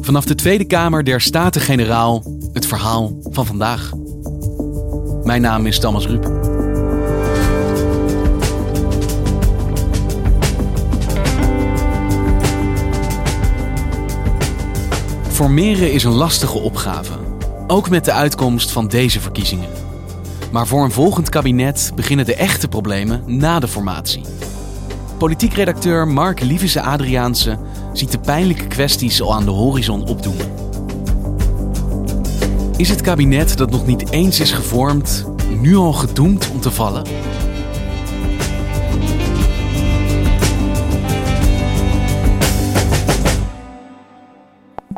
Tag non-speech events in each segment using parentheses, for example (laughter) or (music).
Vanaf de Tweede Kamer der Staten-Generaal het verhaal van vandaag. Mijn naam is Thomas Rup. Formeren is een lastige opgave, ook met de uitkomst van deze verkiezingen. Maar voor een volgend kabinet beginnen de echte problemen na de formatie. Politiek redacteur Mark Lievese Adriaanse ziet de pijnlijke kwesties al aan de horizon opdoemen. Is het kabinet dat nog niet eens is gevormd nu al gedoemd om te vallen?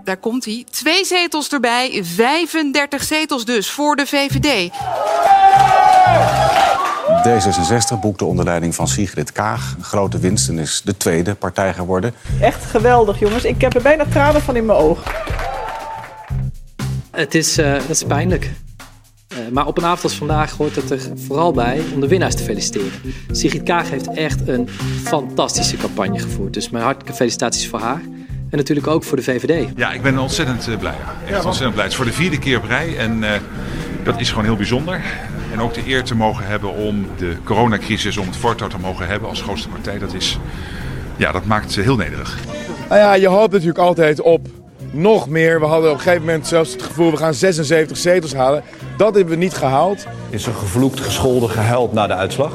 Daar komt hij. Twee zetels erbij, 35 zetels dus voor de VVD. D66 boekte onder leiding van Sigrid Kaag een grote winst en is de tweede partij geworden. Echt geweldig, jongens. Ik heb er bijna tranen van in mijn ogen. Het is, uh, het is pijnlijk. Uh, maar op een avond als vandaag hoort het er vooral bij om de winnaars te feliciteren. Sigrid Kaag heeft echt een fantastische campagne gevoerd. Dus mijn hartelijke felicitaties voor haar. En natuurlijk ook voor de VVD. Ja, ik ben ontzettend uh, blij. Ja. Echt ontzettend blij. Het is voor de vierde keer op rij en dat is gewoon heel bijzonder. En ook de eer te mogen hebben om de coronacrisis, om het voortouw te mogen hebben als grootste partij, dat, is, ja, dat maakt ze heel nederig. Nou ja, je hoopt natuurlijk altijd op nog meer. We hadden op een gegeven moment zelfs het gevoel, we gaan 76 zetels halen. Dat hebben we niet gehaald. Is er gevloekt, gescholden, gehuild na de uitslag?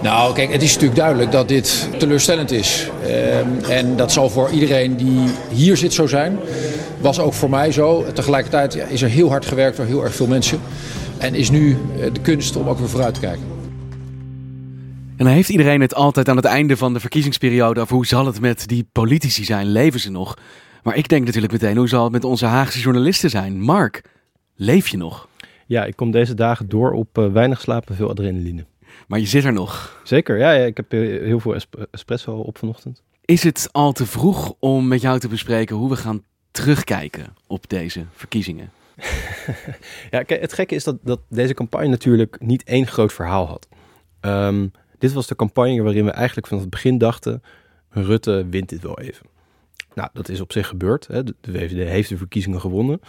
Nou, kijk, het is natuurlijk duidelijk dat dit teleurstellend is. Um, en dat zal voor iedereen die hier zit zo zijn. Was ook voor mij zo. Tegelijkertijd ja, is er heel hard gewerkt door heel erg veel mensen. En is nu de kunst om ook weer vooruit te kijken. En dan heeft iedereen het altijd aan het einde van de verkiezingsperiode over hoe zal het met die politici zijn, leven ze nog? Maar ik denk natuurlijk meteen, hoe zal het met onze Haagse journalisten zijn? Mark, leef je nog? Ja, ik kom deze dagen door op uh, weinig slaap en veel adrenaline. Maar je zit er nog? Zeker, ja, ja ik heb heel veel espresso op vanochtend. Is het al te vroeg om met jou te bespreken hoe we gaan terugkijken op deze verkiezingen? (laughs) ja, kijk, het gekke is dat, dat deze campagne natuurlijk niet één groot verhaal had. Um, dit was de campagne waarin we eigenlijk vanaf het begin dachten: Rutte wint dit wel even. Nou, dat is op zich gebeurd. Hè. De, VVD heeft de verkiezingen gewonnen.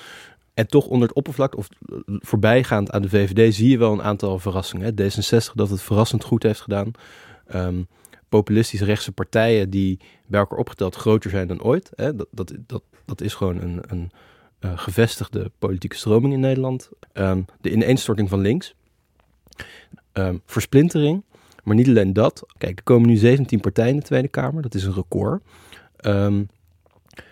En toch onder het oppervlak, of voorbijgaand aan de VVD, zie je wel een aantal verrassingen. Hè. D66 dat het verrassend goed heeft gedaan. Um, populistisch rechtse partijen die bij elkaar opgeteld groter zijn dan ooit. Hè. Dat, dat, dat, dat is gewoon een, een uh, gevestigde politieke stroming in Nederland. Um, de ineenstorting van links. Um, versplintering. Maar niet alleen dat. Kijk, er komen nu 17 partijen in de Tweede Kamer. Dat is een record. Um,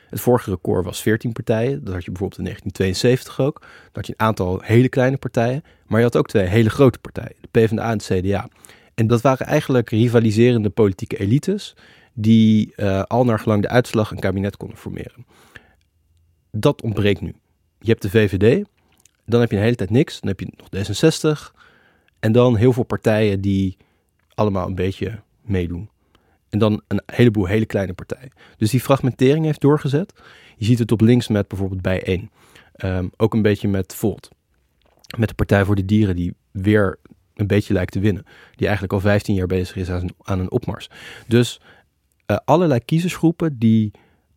het vorige record was 14 partijen. Dat had je bijvoorbeeld in 1972 ook. Dan had je een aantal hele kleine partijen. Maar je had ook twee hele grote partijen. De PvdA en het CDA. En dat waren eigenlijk rivaliserende politieke elites. Die uh, al naar gelang de uitslag een kabinet konden formeren dat ontbreekt nu. Je hebt de VVD, dan heb je een hele tijd niks. Dan heb je nog D66 en dan heel veel partijen die allemaal een beetje meedoen. En dan een heleboel hele kleine partijen. Dus die fragmentering heeft doorgezet. Je ziet het op links met bijvoorbeeld Bijeen. Um, ook een beetje met Volt. Met de Partij voor de Dieren die weer een beetje lijkt te winnen. Die eigenlijk al 15 jaar bezig is aan, aan een opmars. Dus uh, allerlei kiezersgroepen die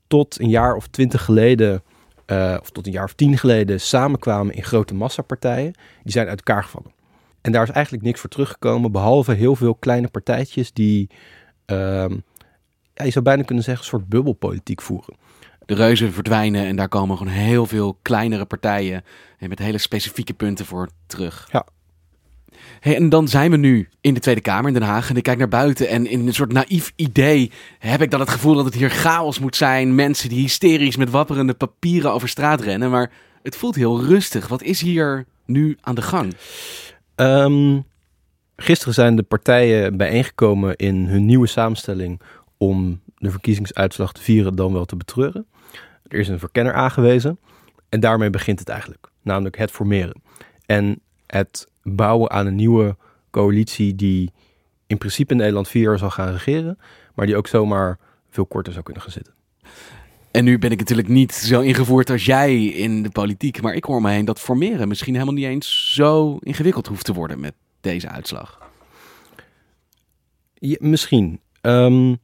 tot een jaar of twintig geleden uh, of tot een jaar of tien geleden samenkwamen in grote massapartijen, die zijn uit elkaar gevallen. En daar is eigenlijk niks voor teruggekomen, behalve heel veel kleine partijtjes die, uh, ja, je zou bijna kunnen zeggen, een soort bubbelpolitiek voeren. De reuzen verdwijnen en daar komen gewoon heel veel kleinere partijen met hele specifieke punten voor terug. Ja. Hey, en dan zijn we nu in de Tweede Kamer in Den Haag. En ik kijk naar buiten en in een soort naïef idee heb ik dan het gevoel dat het hier chaos moet zijn. Mensen die hysterisch met wapperende papieren over straat rennen. Maar het voelt heel rustig. Wat is hier nu aan de gang? Um, gisteren zijn de partijen bijeengekomen in hun nieuwe samenstelling om de verkiezingsuitslag te vieren dan wel te betreuren. Er is een verkenner aangewezen en daarmee begint het eigenlijk, namelijk het formeren. En het bouwen aan een nieuwe coalitie die in principe in Nederland vier jaar zal gaan regeren, maar die ook zomaar veel korter zou kunnen gaan zitten. En nu ben ik natuurlijk niet zo ingevoerd als jij in de politiek, maar ik hoor me heen dat formeren misschien helemaal niet eens zo ingewikkeld hoeft te worden met deze uitslag. Ja, misschien. Um,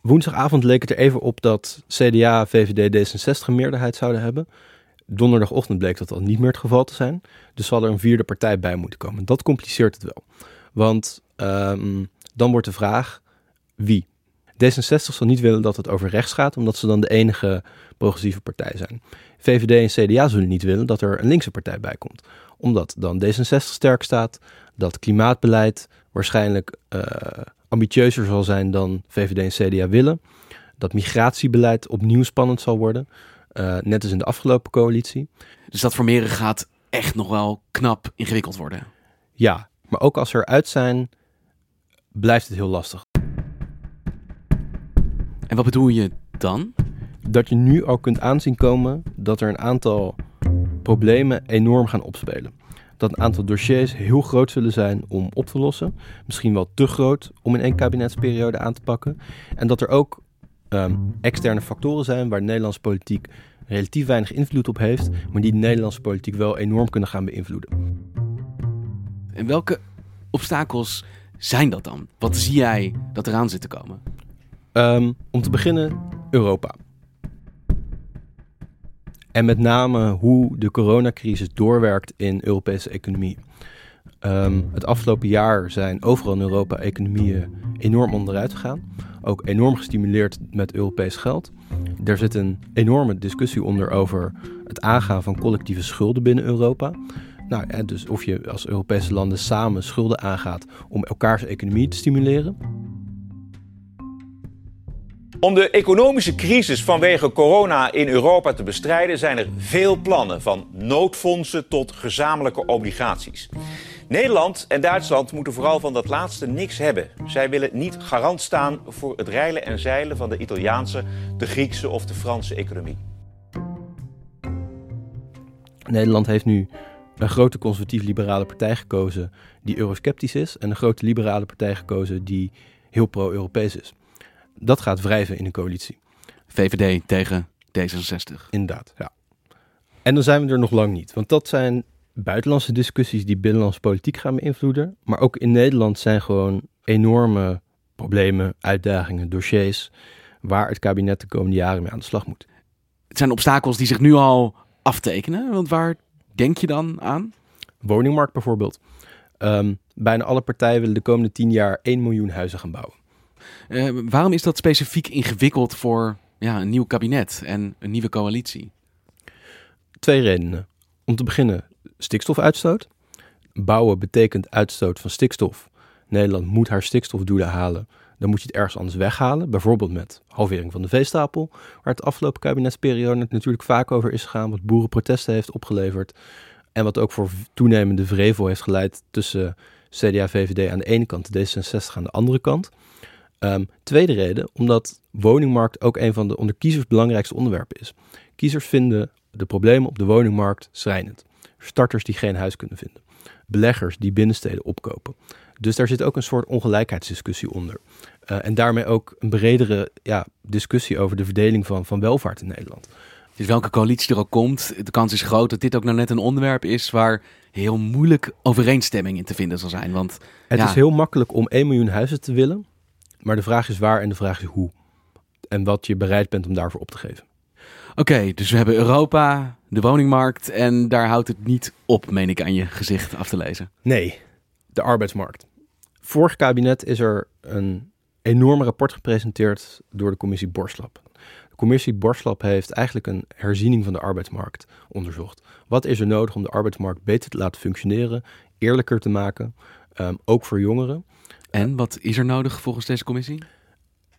woensdagavond leek het er even op dat CDA, VVD, D66 een meerderheid zouden hebben. Donderdagochtend bleek dat al niet meer het geval te zijn. Dus zal er een vierde partij bij moeten komen. Dat compliceert het wel. Want um, dan wordt de vraag wie. D66 zal niet willen dat het over rechts gaat, omdat ze dan de enige progressieve partij zijn. VVD en CDA zullen niet willen dat er een linkse partij bij komt, omdat dan D66 sterk staat, dat klimaatbeleid waarschijnlijk uh, ambitieuzer zal zijn dan VVD en CDA willen, dat migratiebeleid opnieuw spannend zal worden, uh, net als in de afgelopen coalitie. Dus dat formeren gaat echt nog wel knap ingewikkeld worden. Ja, maar ook als ze eruit zijn, blijft het heel lastig. En wat bedoel je dan? Dat je nu al kunt aanzien komen dat er een aantal problemen enorm gaan opspelen. Dat een aantal dossiers heel groot zullen zijn om op te lossen. Misschien wel te groot om in één kabinetsperiode aan te pakken. En dat er ook um, externe factoren zijn waar de Nederlandse politiek relatief weinig invloed op heeft, maar die de Nederlandse politiek wel enorm kunnen gaan beïnvloeden. En welke obstakels zijn dat dan? Wat zie jij dat eraan zit te komen? Um, om te beginnen Europa. En met name hoe de coronacrisis doorwerkt in Europese economie. Um, het afgelopen jaar zijn overal in Europa economieën enorm onderuit gegaan. Ook enorm gestimuleerd met Europees geld. Er zit een enorme discussie onder over het aangaan van collectieve schulden binnen Europa. Nou, dus of je als Europese landen samen schulden aangaat om elkaars economie te stimuleren. Om de economische crisis vanwege corona in Europa te bestrijden zijn er veel plannen, van noodfondsen tot gezamenlijke obligaties. Nederland en Duitsland moeten vooral van dat laatste niks hebben. Zij willen niet garant staan voor het reilen en zeilen van de Italiaanse, de Griekse of de Franse economie. Nederland heeft nu een grote conservatief-liberale partij gekozen die eurosceptisch is en een grote liberale partij gekozen die heel pro-Europees is. Dat gaat wrijven in een coalitie. VVD tegen D66. Inderdaad, ja. En dan zijn we er nog lang niet, want dat zijn buitenlandse discussies die binnenlandse politiek gaan beïnvloeden. Maar ook in Nederland zijn gewoon enorme problemen, uitdagingen, dossiers waar het kabinet de komende jaren mee aan de slag moet. Het zijn obstakels die zich nu al aftekenen, want waar denk je dan aan? Woningmarkt bijvoorbeeld. Um, bijna alle partijen willen de komende tien jaar 1 miljoen huizen gaan bouwen. Uh, waarom is dat specifiek ingewikkeld voor ja, een nieuw kabinet en een nieuwe coalitie? Twee redenen. Om te beginnen stikstofuitstoot. Bouwen betekent uitstoot van stikstof. Nederland moet haar stikstofdoelen halen. Dan moet je het ergens anders weghalen. Bijvoorbeeld met halvering van de veestapel. Waar het afgelopen kabinetsperiode natuurlijk vaak over is gegaan. Wat boerenprotesten heeft opgeleverd. En wat ook voor toenemende vrevel heeft geleid tussen CDA, VVD aan de ene kant, D66 aan de andere kant. Um, tweede reden, omdat woningmarkt ook een van de onder kiezers belangrijkste onderwerpen is. Kiezers vinden de problemen op de woningmarkt schrijnend. Starters die geen huis kunnen vinden. Beleggers die binnensteden opkopen. Dus daar zit ook een soort ongelijkheidsdiscussie onder. Uh, en daarmee ook een bredere ja, discussie over de verdeling van, van welvaart in Nederland. Dus welke coalitie er ook komt, de kans is groot dat dit ook nou net een onderwerp is waar heel moeilijk overeenstemming in te vinden zal zijn. Want het ja, is heel makkelijk om 1 miljoen huizen te willen, maar de vraag is waar en de vraag is hoe. En wat je bereid bent om daarvoor op te geven. Oké, okay, dus we hebben Europa, de woningmarkt en daar houdt het niet op, meen ik aan je gezicht af te lezen. Nee, de arbeidsmarkt. Vorig kabinet is er een enorm rapport gepresenteerd door de commissie Borslap. De commissie Borslap heeft eigenlijk een herziening van de arbeidsmarkt onderzocht. Wat is er nodig om de arbeidsmarkt beter te laten functioneren eerlijker te maken, ehm, ook voor jongeren. En wat is er nodig volgens deze commissie?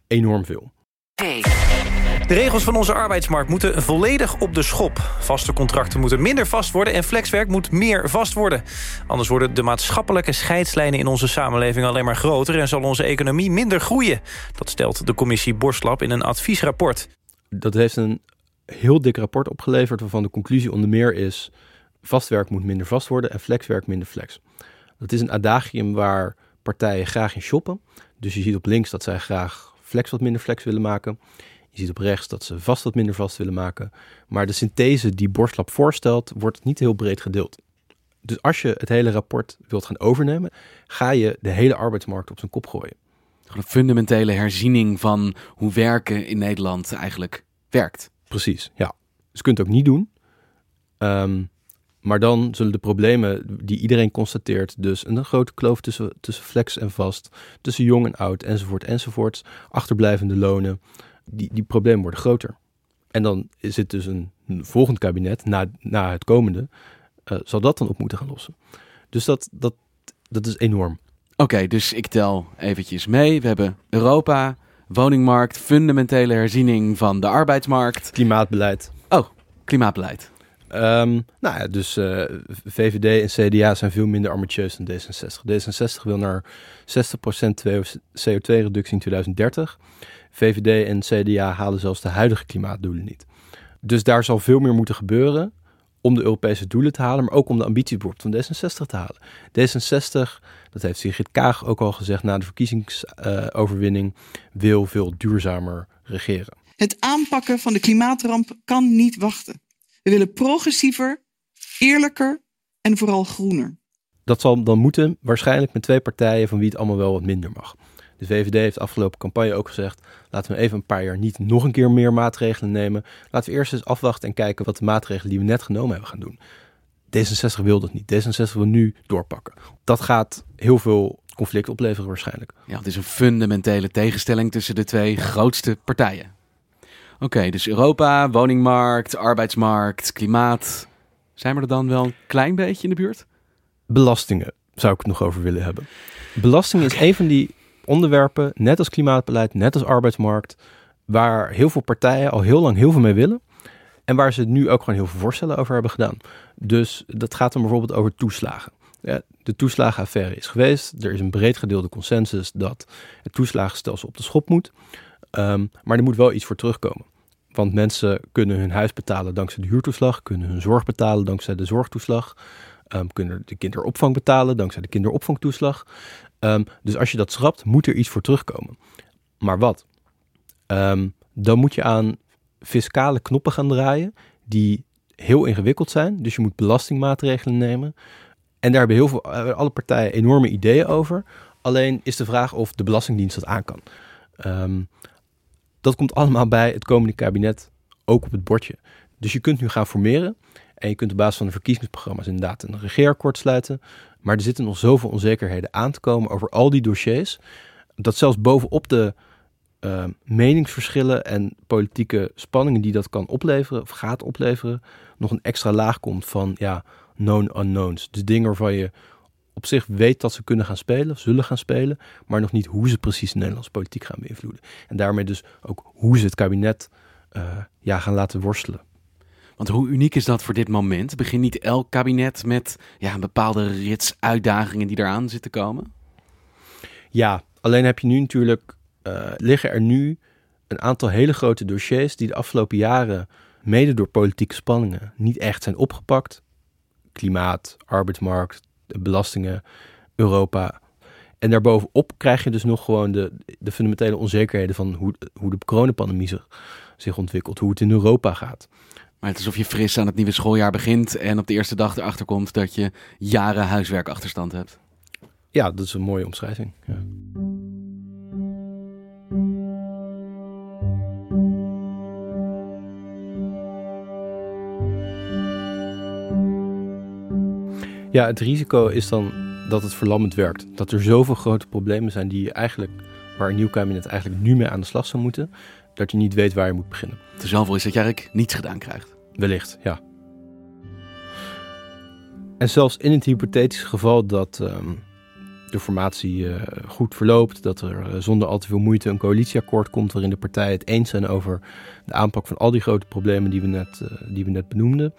Enorm veel. De regels van onze arbeidsmarkt moeten volledig op de schop. Vaste contracten moeten minder vast worden en flexwerk moet meer vast worden. Anders worden de maatschappelijke scheidslijnen in onze samenleving alleen maar groter... en zal onze economie minder groeien. Dat stelt de commissie Borstlab in een adviesrapport. Dat heeft een heel dik rapport opgeleverd... waarvan de conclusie onder meer is... vastwerk moet minder vast worden en flexwerk minder flex. Dat is een adagium waar partijen graag in shoppen. Dus je ziet op links dat zij graag flex wat minder flex willen maken... Je ziet op rechts dat ze vast wat minder vast willen maken. Maar de synthese die Borstlab voorstelt, wordt niet heel breed gedeeld. Dus als je het hele rapport wilt gaan overnemen, ga je de hele arbeidsmarkt op zijn kop gooien. Een fundamentele herziening van hoe werken in Nederland eigenlijk werkt. Precies, ja. Dus je kunt het ook niet doen. Um, maar dan zullen de problemen die iedereen constateert, dus een grote kloof tussen, tussen flex en vast, tussen jong en oud, enzovoort, enzovoort, achterblijvende lonen, die, die problemen worden groter. En dan is het dus een, volgend kabinet, na, na het komende, uh, zal dat dan op moeten gaan lossen. Dus dat, dat, dat is enorm. Oké, dus ik tel eventjes mee. We hebben Europa, woningmarkt, fundamentele herziening van de arbeidsmarkt. Klimaatbeleid. Oh, klimaatbeleid. Um, nou ja, dus uh, VVD en CDA zijn veel minder ambitieus dan D66. D66 wil naar 60% CO2-reductie in 2030. VVD en CDA halen zelfs de huidige klimaatdoelen niet. Dus daar zal veel meer moeten gebeuren om de Europese doelen te halen, maar ook om de ambities van D66 te halen. D66, dat heeft Sigrid Kaag ook al gezegd na de verkiezingsoverwinning, wil veel duurzamer regeren. Het aanpakken van de klimaatramp kan niet wachten. We willen progressiever, eerlijker en vooral groener. Dat zal dan moeten, waarschijnlijk met twee partijen van wie het allemaal wel wat minder mag. De VVD heeft afgelopen campagne ook gezegd: laten we even een paar jaar niet nog een keer meer maatregelen nemen. Laten we eerst eens afwachten en kijken wat de maatregelen die we net genomen hebben gaan doen. D66 wil dat niet. D66 wil nu doorpakken. Dat gaat heel veel conflict opleveren waarschijnlijk. Ja, het is een fundamentele tegenstelling tussen de twee grootste partijen. Oké, dus Europa, woningmarkt, arbeidsmarkt, klimaat. Zijn we er dan wel een klein beetje in de buurt? Belastingen zou ik het nog over willen hebben. Belastingen is een van die onderwerpen, net als klimaatbeleid, net als arbeidsmarkt, waar heel veel partijen al heel lang heel veel mee willen. En waar ze nu ook gewoon heel veel voorstellen over hebben gedaan. Dus dat gaat dan bijvoorbeeld over toeslagen. Ja, de toeslagenaffaire is geweest. Er is een breed gedeelde consensus dat het toeslagenstelsel op de schop moet. Um, maar er moet wel iets voor terugkomen. Want mensen kunnen hun huis betalen dankzij de huurtoeslag, kunnen hun zorg betalen dankzij de zorgtoeslag, um, kunnen de kinderopvang betalen dankzij de kinderopvangtoeslag. Um, dus als je dat schrapt, moet er iets voor terugkomen. Maar wat? Um, dan moet je aan fiscale knoppen gaan draaien die heel ingewikkeld zijn. Dus je moet belastingmaatregelen nemen. En daar hebben heel veel, eh, alle partijen enorme ideeën over. Alleen is de vraag of de Belastingdienst dat aan kan. Um, dat komt allemaal bij het komende kabinet ook op het bordje. Dus je kunt nu gaan formeren. En je kunt op basis van de verkiezingsprogramma's inderdaad een regeerakkoord sluiten. Maar er zitten nog zoveel onzekerheden aan te komen over al die dossiers. Dat zelfs bovenop de uh, meningsverschillen en politieke spanningen die dat kan opleveren, of gaat opleveren, nog een extra laag komt van ja, known unknowns. Dus dingen waarvan je op zich weet dat ze kunnen gaan spelen, of zullen gaan spelen, maar nog niet hoe ze precies de Nederlandse politiek gaan beïnvloeden. En daarmee dus ook hoe ze het kabinet uh, ja, gaan laten worstelen. Want hoe uniek is dat voor dit moment? Begint niet elk kabinet met ja, een bepaalde rits uitdagingen die eraan zitten komen? Ja, alleen heb je nu natuurlijk, uh, liggen er nu een aantal hele grote dossiers die de afgelopen jaren, mede door politieke spanningen, niet echt zijn opgepakt. Klimaat, arbeidsmarkt, belastingen, Europa. En daarbovenop krijg je dus nog gewoon de, de fundamentele onzekerheden van hoe, hoe de coronapandemie zich ontwikkelt, hoe het in Europa gaat. Maar het is alsof je fris aan het nieuwe schooljaar begint en op de eerste dag erachter komt dat je jaren huiswerkachterstand hebt. Ja, dat is een mooie omschrijving. Ja. Ja, het risico is dan dat het verlammend werkt. Dat er zoveel grote problemen zijn die je eigenlijk, waar een nieuw kabinet eigenlijk nu mee aan de slag zou moeten, dat je niet weet waar je moet beginnen. De zoveel is dat je eigenlijk niets gedaan krijgt. Wellicht, ja. En zelfs in het hypothetische geval dat ehm, de formatie uh, goed verloopt, dat er uh, zonder al te veel moeite een coalitieakkoord komt waarin de partijen het eens zijn over de aanpak van al die grote problemen die we net, uh, die we net benoemden,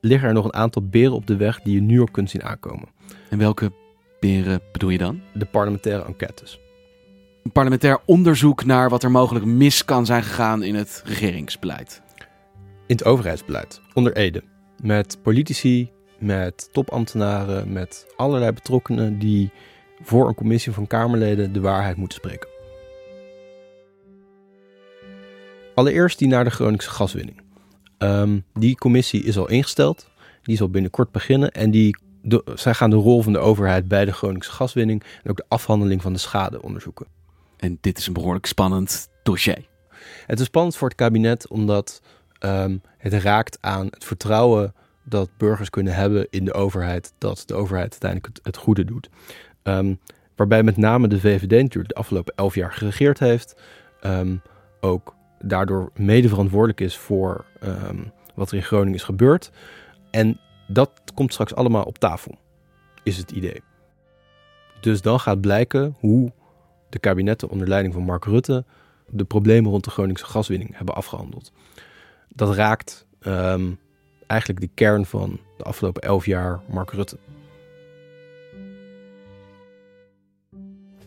liggen er nog een aantal beren op de weg die je nu al kunt zien aankomen. En welke beren bedoel je dan? De parlementaire enquêtes. Een parlementair onderzoek naar wat er mogelijk mis kan zijn gegaan in het regeringsbeleid. In het overheidsbeleid, onder Ede. Met politici, met topambtenaren, met allerlei betrokkenen die voor een commissie van Kamerleden de waarheid moeten spreken. Allereerst die naar de Groningse gaswinning. Um, die commissie is al ingesteld, die zal binnenkort beginnen en die, de, zij gaan de rol van de overheid bij de Groningse gaswinning en ook de afhandeling van de schade onderzoeken. En dit is een behoorlijk spannend dossier. Het is spannend voor het kabinet omdat um, het raakt aan het vertrouwen dat burgers kunnen hebben in de overheid, dat de overheid uiteindelijk het, goede doet. Um, waarbij met name de VVD natuurlijk de afgelopen elf jaar geregeerd heeft, um, ook daardoor mede verantwoordelijk is voor wat er in Groningen is gebeurd. En dat komt straks allemaal op tafel, is het idee. Dus dan gaat blijken hoe de kabinetten onder leiding van Mark Rutte de problemen rond de Groningse gaswinning hebben afgehandeld. Dat raakt um, eigenlijk de kern van de afgelopen elf jaar Mark Rutte.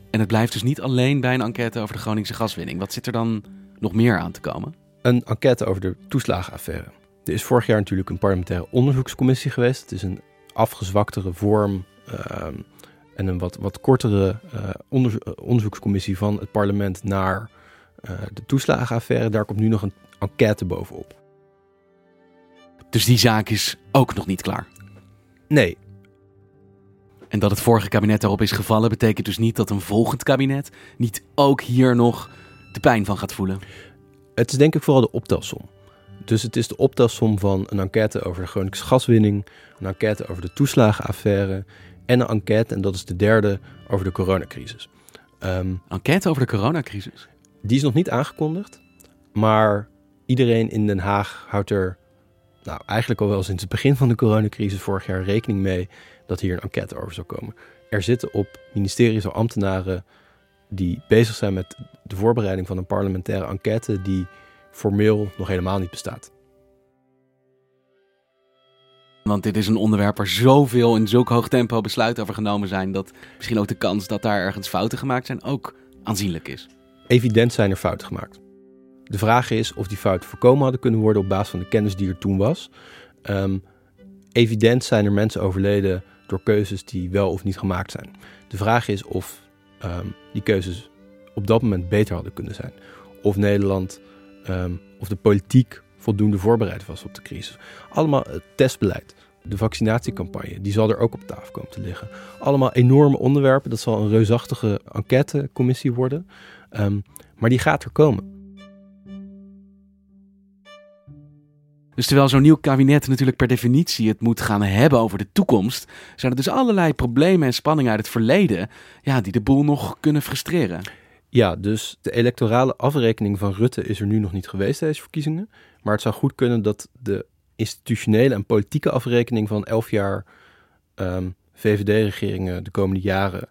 En het blijft dus niet alleen bij een enquête over de Groningse gaswinning. Wat zit er dan nog meer aan te komen? Een enquête over de toeslagenaffaire. Er is vorig jaar natuurlijk een parlementaire onderzoekscommissie geweest. Het is een afgezwaktere vorm uh, en een wat, wat kortere uh, onderzo onderzoekscommissie van het parlement naar uh, de toeslagenaffaire. Daar komt nu nog een enquête bovenop. Dus die zaak is ook nog niet klaar? Nee. En dat het vorige kabinet daarop is gevallen, betekent dus niet dat een volgend kabinet niet ook hier nog de pijn van gaat voelen? Het is denk ik vooral de optelsom. Dus het is de optelsom van een enquête over de Groningse gaswinning, een enquête over de toeslagenaffaire en een enquête, en dat is de derde, over de coronacrisis. Um, enquête over de coronacrisis? Die is nog niet aangekondigd, maar iedereen in Den Haag houdt er nou, eigenlijk al wel sinds het begin van de coronacrisis vorig jaar rekening mee dat hier een enquête over zou komen. Er zitten op ministeries al ambtenaren die bezig zijn met de voorbereiding van een parlementaire enquête die formeel nog helemaal niet bestaat. Want dit is een onderwerp waar zoveel in zulk hoog tempo besluiten over genomen zijn dat misschien ook de kans dat daar ergens fouten gemaakt zijn ook aanzienlijk is. Evident zijn er fouten gemaakt. De vraag is of die fouten voorkomen hadden kunnen worden op basis van de kennis die er toen was. Um, evident zijn er mensen overleden door keuzes die wel of niet gemaakt zijn. De vraag is of um, die keuzes op dat moment beter hadden kunnen zijn. Of Nederland, um, of de politiek voldoende voorbereid was op de crisis. Allemaal het testbeleid, de vaccinatiecampagne, die zal er ook op tafel komen te liggen. Allemaal enorme onderwerpen, dat zal een reusachtige enquêtecommissie worden. Maar die gaat er komen. Dus terwijl zo'n nieuw kabinet natuurlijk per definitie het moet gaan hebben over de toekomst, zijn er dus allerlei problemen en spanningen uit het verleden ja, die de boel nog kunnen frustreren. Ja, dus de electorale afrekening van Rutte is er nu nog niet geweest deze verkiezingen. Maar het zou goed kunnen dat de institutionele en politieke afrekening van elf jaar um, VVD-regeringen de komende jaren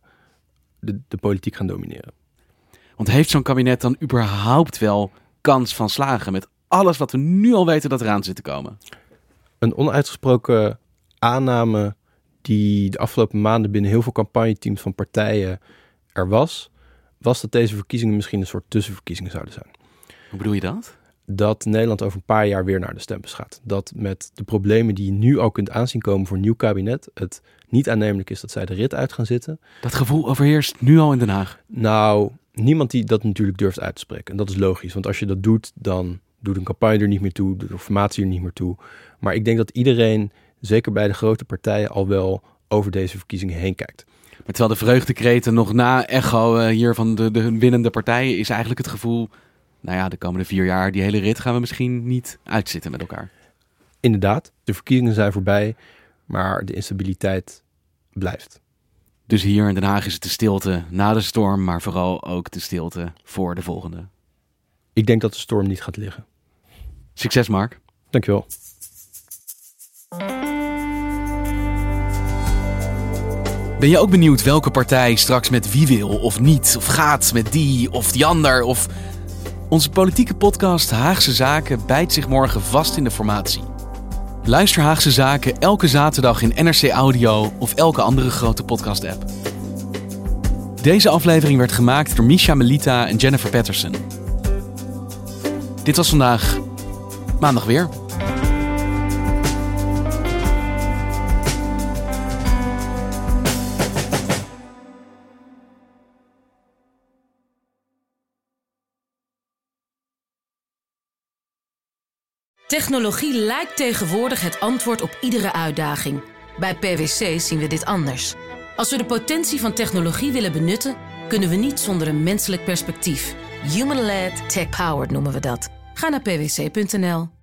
de, de politiek gaan domineren. Want heeft zo'n kabinet dan überhaupt wel kans van slagen met alles wat we nu al weten dat eraan zit te komen? Een onuitgesproken aanname die de afgelopen maanden binnen heel veel campagneteams van partijen er was, was dat deze verkiezingen misschien een soort tussenverkiezingen zouden zijn. Hoe bedoel je dat? Dat Nederland over een paar jaar weer naar de stembus gaat. Dat met de problemen die je nu al kunt aanzien komen voor een nieuw kabinet, het niet aannemelijk is dat zij de rit uit gaan zitten. Dat gevoel overheerst nu al in Den Haag. Nou, niemand die dat natuurlijk durft uit te spreken. En dat is logisch, want als je dat doet, dan doet een campagne er niet meer toe, doet de formatie er niet meer toe. Maar ik denk dat iedereen, zeker bij de grote partijen, al wel over deze verkiezingen heen kijkt. Maar terwijl de vreugdekreten nog na echo uh, hier van de, de winnende partijen is eigenlijk het gevoel, nou ja, de komende vier jaar, die hele rit gaan we misschien niet uitzitten met elkaar. Inderdaad, de verkiezingen zijn voorbij, maar de instabiliteit blijft. Dus hier in Den Haag is het de stilte na de storm, maar vooral ook de stilte voor de volgende. Ik denk dat de storm niet gaat liggen. Succes, Mark. Dankjewel. Ben je ook benieuwd welke partij straks met wie wil of niet, of gaat met die of die ander? Of... Onze politieke podcast Haagse Zaken bijt zich morgen vast in de formatie. Luister Haagse Zaken elke zaterdag in NRC Audio of elke andere grote podcast-app. Deze aflevering werd gemaakt door Misha Melita en Jennifer Patterson. Dit was vandaag maandag weer. Technologie lijkt tegenwoordig het antwoord op iedere uitdaging. Bij PwC zien we dit anders. Als we de potentie van technologie willen benutten, kunnen we niet zonder een menselijk perspectief. Human-led, tech-powered noemen we dat. Ga naar pwc.nl.